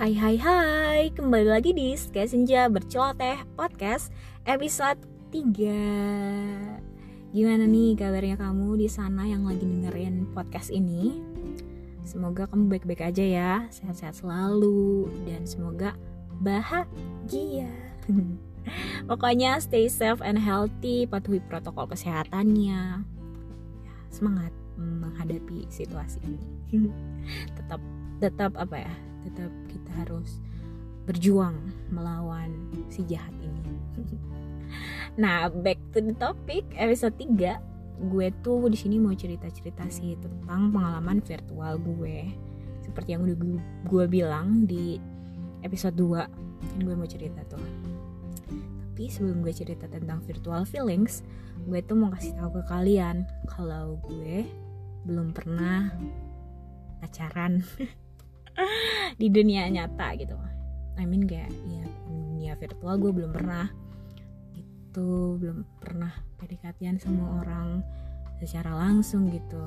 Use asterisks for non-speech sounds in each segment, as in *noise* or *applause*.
Hai hai hai, kembali lagi di Sky Senja Berceloteh Podcast episode 3 Gimana nih kabarnya kamu di sana yang lagi dengerin podcast ini? Semoga kamu baik-baik aja ya, sehat-sehat selalu Dan semoga bahagia. *laughs* Pokoknya stay safe and healthy, patuhi protokol kesehatannya. Ya, Semangat menghadapi situasi ini. *laughs* Tetap tetap apa ya tetap kita harus berjuang melawan si jahat ini. *laughs* nah, back to the topic episode 3 gue tuh di sini mau cerita-cerita sih tentang pengalaman virtual gue. Seperti yang udah gue, gue bilang di episode 2 kan gue mau cerita tuh. Tapi sebelum gue cerita tentang virtual feelings, gue tuh mau kasih tahu ke kalian kalau gue belum pernah pacaran *laughs* di dunia nyata gitu. I mean kayak ya dunia virtual gue belum pernah. Itu belum pernah PDKT sama orang secara langsung gitu.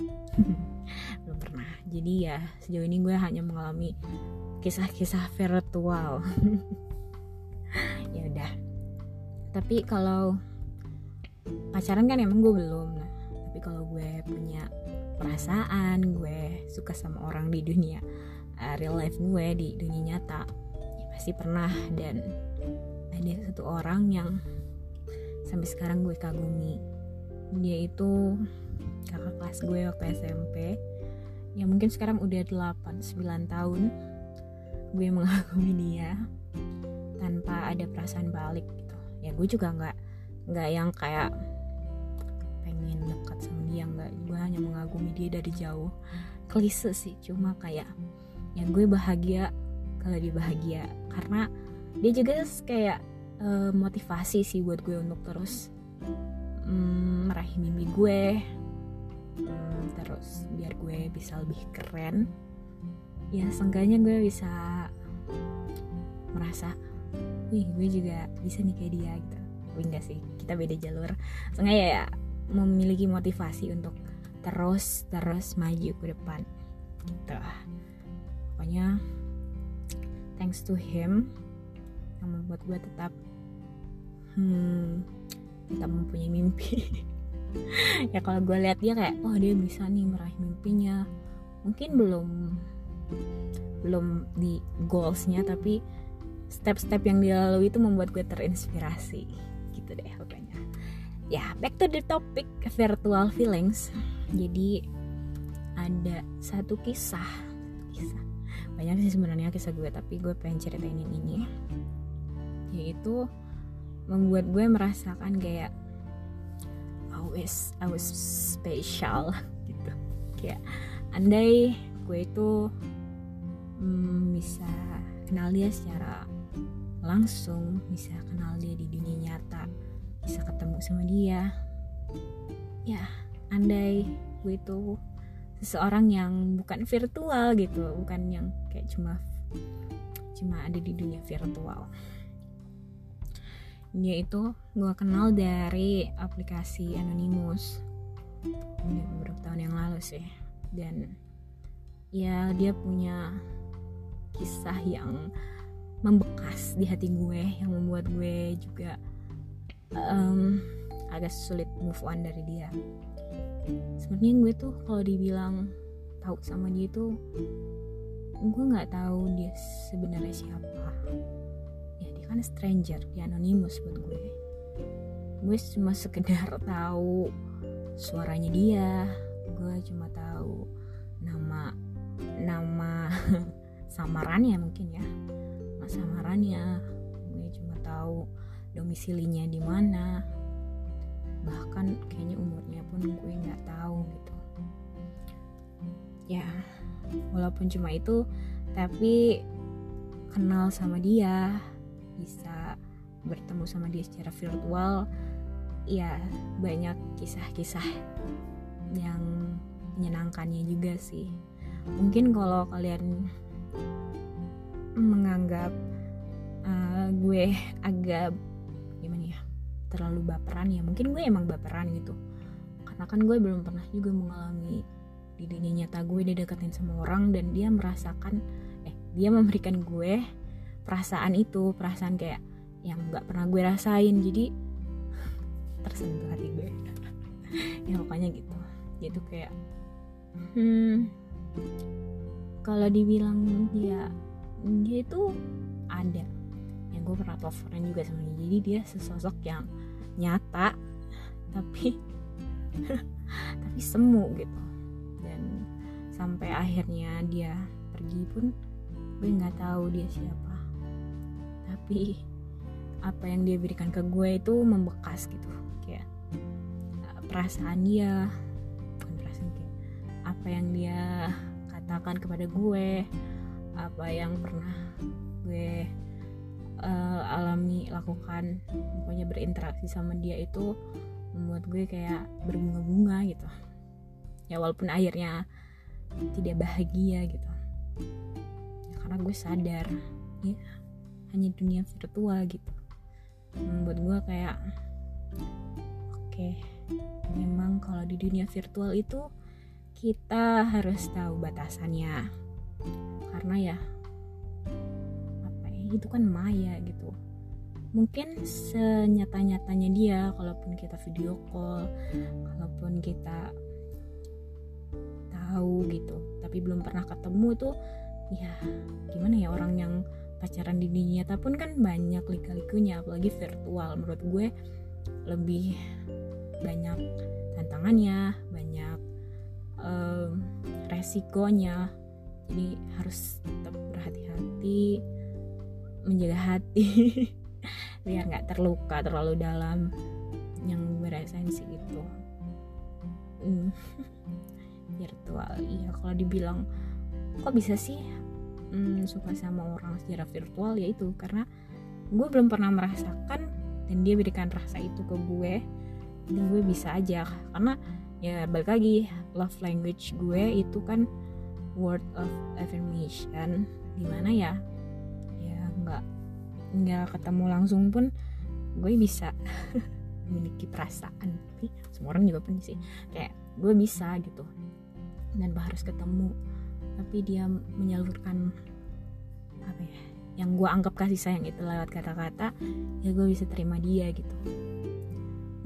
*laughs* Belum pernah. Jadi ya sejauh ini gue hanya mengalami kisah-kisah virtual. *laughs* Ya udah. Tapi kalau pacaran kan emang gue belum. Nah tapi kalau gue punya perasaan gue suka sama orang di dunia uh, real life gue di dunia nyata. Ya pasti pernah dan ada satu orang yang sampai sekarang gue kagumi. Dia itu kakak kelas gue waktu SMP ya mungkin sekarang udah 8-9 tahun gue mengagumi dia tanpa ada perasaan balik gitu. Ya gue juga nggak nggak yang kayak pengen dekat sama dia nggak gue hanya mengagumi dia dari jauh. Klise sih cuma kayak yang gue bahagia kalau dia bahagia. Karena dia juga kayak uh, motivasi sih buat gue untuk terus um, meraih mimpi gue. Um, terus biar gue bisa lebih keren. Ya seenggaknya gue bisa merasa wih gue juga bisa nih kayak dia gitu. Wih enggak sih kita beda jalur. Seenggaknya ya memiliki motivasi untuk terus terus maju ke depan. Gitu. Pokoknya thanks to him yang membuat gue tetap hmm, tetap mempunyai mimpi. *laughs* Ya kalau gue lihat dia kayak oh dia bisa nih meraih mimpinya. Mungkin belum belum di goalsnya tapi step-step yang dilalui itu membuat gue terinspirasi. Gitu deh pokoknya ya back to the topic virtual feelings. Jadi ada satu kisah. Kisah. Banyak sih sebenarnya kisah gue tapi gue pengen ceritain ini. Yaitu membuat gue merasakan kayak always I was special. *laughs* Gitu. Kayak andai gue itu hmm, bisa kenal dia secara langsung bisa kenal dia di dunia nyata bisa ketemu sama dia. Ya andai gue itu seseorang yang bukan virtual gitu bukan yang kayak cuma cuma ada di dunia virtual. Dia itu gue kenal dari aplikasi Anonymous. Ini beberapa tahun yang lalu sih. Dan ya dia punya kisah yang membekas di hati gue yang membuat gue juga um, agak sulit move on dari dia. Sebenarnya gue tuh kalau dibilang tahu sama dia tuh gue nggak tahu dia sebenarnya siapa. Ya dia kan stranger dia anonimus buat gue. Gue cuma sekedar *laughs* tahu suaranya dia. Gue cuma tahu nama nama *laughs* samarannya mungkin ya. Nama samarannya. Gue cuma tahu domisilinya di mana. Bahkan kayaknya umurnya pun gue nggak tahu gitu. Ya walaupun cuma itu tapi kenal sama dia bisa bertemu sama dia secara virtual ya banyak kisah-kisah yang menyenangkannya juga sih. Mungkin kalau kalian menganggap uh, gue agak gimana ya terlalu baperan ya. Mungkin gue emang baperan gitu. Karena kan gue belum pernah juga mengalami di dunia nyata gue dideketin sama orang dan dia merasakan eh dia memberikan gue perasaan itu perasaan kayak yang nggak pernah gue rasain. Jadi *laughs* tersentuh hati gue. *laughs* Ya pokoknya gitu. Dia tuh kayak hmm kalau dibilang dia dia itu ada gue pernah teleponan juga sama dia. Jadi dia sesosok yang nyata tapi *laughs* tapi semu gitu. Dan sampai akhirnya dia pergi pun gue nggak tahu dia siapa. Tapi apa yang dia berikan ke gue itu membekas gitu. Kayak eh, perasaan dia bukan perasaan kayak apa yang dia katakan kepada gue apa yang pernah gue uh, alami lakukan pokoknya berinteraksi sama dia itu membuat gue kayak berbunga-bunga gitu. Ya walaupun akhirnya tidak bahagia gitu. Ya, karena gue sadar ya hanya dunia virtual gitu. Membuat gue kayak oke okay, memang kalau di dunia virtual itu kita harus tahu batasannya. Karena ya itu kan maya gitu. Mungkin senyata-nyatanya dia kalaupun kita video call kalaupun kita tahu gitu tapi belum pernah ketemu tuh ya gimana ya orang yang pacaran di dunia nyata pun kan banyak lika-likunya apalagi virtual. Menurut gue lebih banyak tantangannya banyak um, resikonya. Jadi harus tetap berhati-hati menjaga hati. *laughs* Biar nggak terluka terlalu dalam yang beresensi itu hmm. *laughs* virtual iya. Kalau dibilang kok bisa sih hmm, suka sama orang secara virtual? Ya itu karena gue belum pernah merasakan dan dia berikan rasa itu ke gue dan gue bisa aja. Karena ya balik lagi love language gue itu kan word of affirmation. Di mana ya nggak ketemu langsung pun gue bisa *laughs* memiliki perasaan. Tapi semua orang juga punya sih. Kayak gue bisa gitu dan harus ketemu. Tapi dia menyalurkan apa ya yang gue anggap kasih sayang itu lewat kata-kata ya gue bisa terima dia gitu.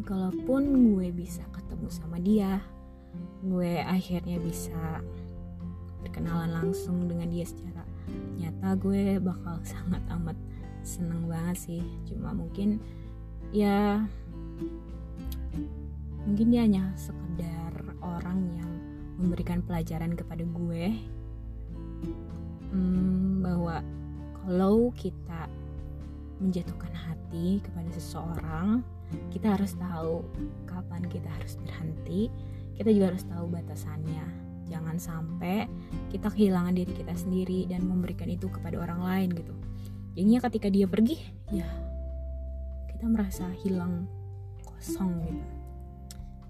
Kalaupun gue bisa ketemu sama dia gue akhirnya bisa berkenalan langsung dengan dia secara nyata gue bakal *laughs* sangat amat seneng banget sih cuma mungkin ya mungkin dia hanya sekedar orang yang memberikan pelajaran kepada gue hmm, bahwa kalau kita menjatuhkan hati kepada seseorang, kita harus tahu kapan kita harus berhenti. Kita juga harus tahu batasannya. Jangan sampai kita kehilangan diri kita sendiri dan memberikan itu kepada orang lain gitu. Jadinya ketika dia pergi, ya kita merasa hilang kosong gitu.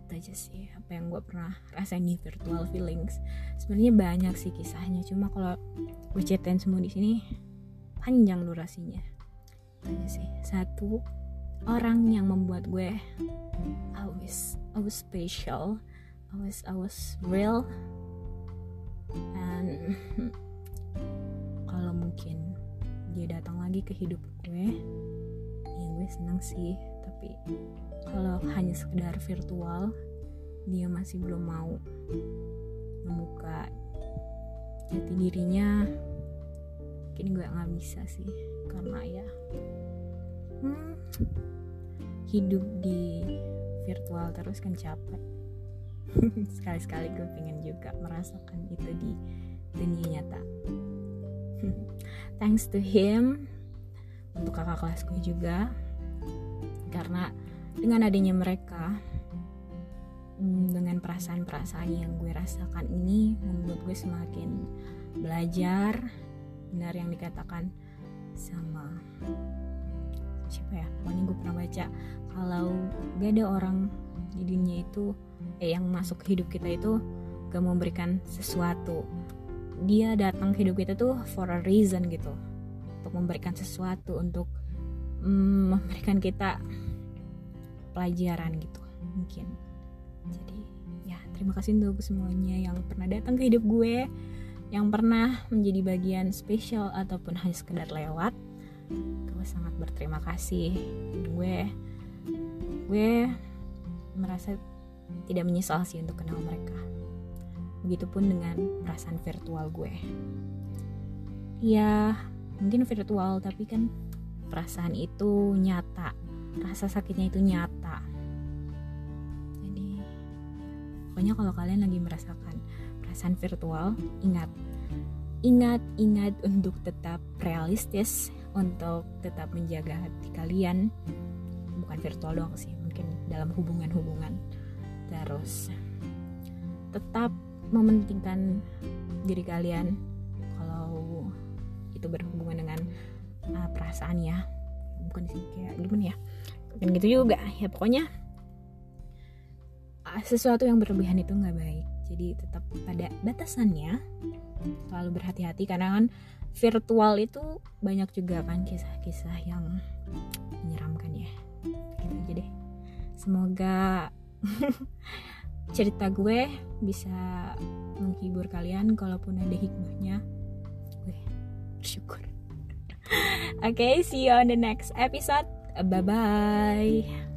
Itu aja sih apa yang gue pernah rasain di virtual feelings. Sebenarnya banyak sih kisahnya cuma kalau gue ceritain semua di sini panjang durasinya. Itu aja sih. Satu orang yang membuat gue always always special always always real. And *laughs* kalau mungkin dia datang lagi ke hidup gue. Ya gue senang sih tapi kalau hanya sekedar virtual dia masih belum mau membuka jati dirinya. Mungkin gue nggak bisa sih karena ya hmm, hidup di virtual terus kan capek. *laughs* Sekali-sekali gue pengen juga merasakan itu di dunia nyata *laughs* thanks to him untuk kakak kelas gue juga. Karena dengan adanya mereka hmm, dengan perasaan-perasaan yang gue rasakan ini membuat gue semakin belajar benar yang dikatakan sama siapa ya? Pokoknya gue pernah baca kalau gak ada orang di dunia itu eh yang masuk hidup kita itu gak memberikan sesuatu dia datang ke hidup kita tuh for a reason gitu. Untuk memberikan sesuatu untuk mm, memberikan kita pelajaran gitu mungkin. Jadi ya terima kasih untuk semuanya yang pernah datang ke hidup gue yang pernah menjadi bagian spesial ataupun hanya sekedar lewat. Gue sangat berterima kasih. Gue gue merasa tidak menyesal sih untuk kenal mereka begitupun dengan perasaan virtual gue. Ya mungkin virtual tapi kan perasaan itu nyata. Rasa sakitnya itu nyata. Jadi pokoknya kalau kalian lagi merasakan perasaan virtual ingat. Ingat ingat untuk tetap realistis untuk tetap menjaga hati kalian. Bukan virtual doang sih mungkin dalam hubungan-hubungan. Terus tetap mementingkan diri kalian kalau itu berhubungan dengan uh, perasaan ya. Bukan sih kayak gimana ya? Kan gitu juga ya pokoknya uh, sesuatu yang berlebihan itu nggak baik. Jadi tetap pada batasannya selalu berhati-hati. Karena kan virtual itu banyak juga kan kisah-kisah yang menyeramkan ya. Gitu aja deh. Semoga *laughs* cerita gue bisa menghibur kalian kalaupun ada hikmahnya. Gue bersyukur. *laughs* Oke okay, see you on the next episode. Bye bye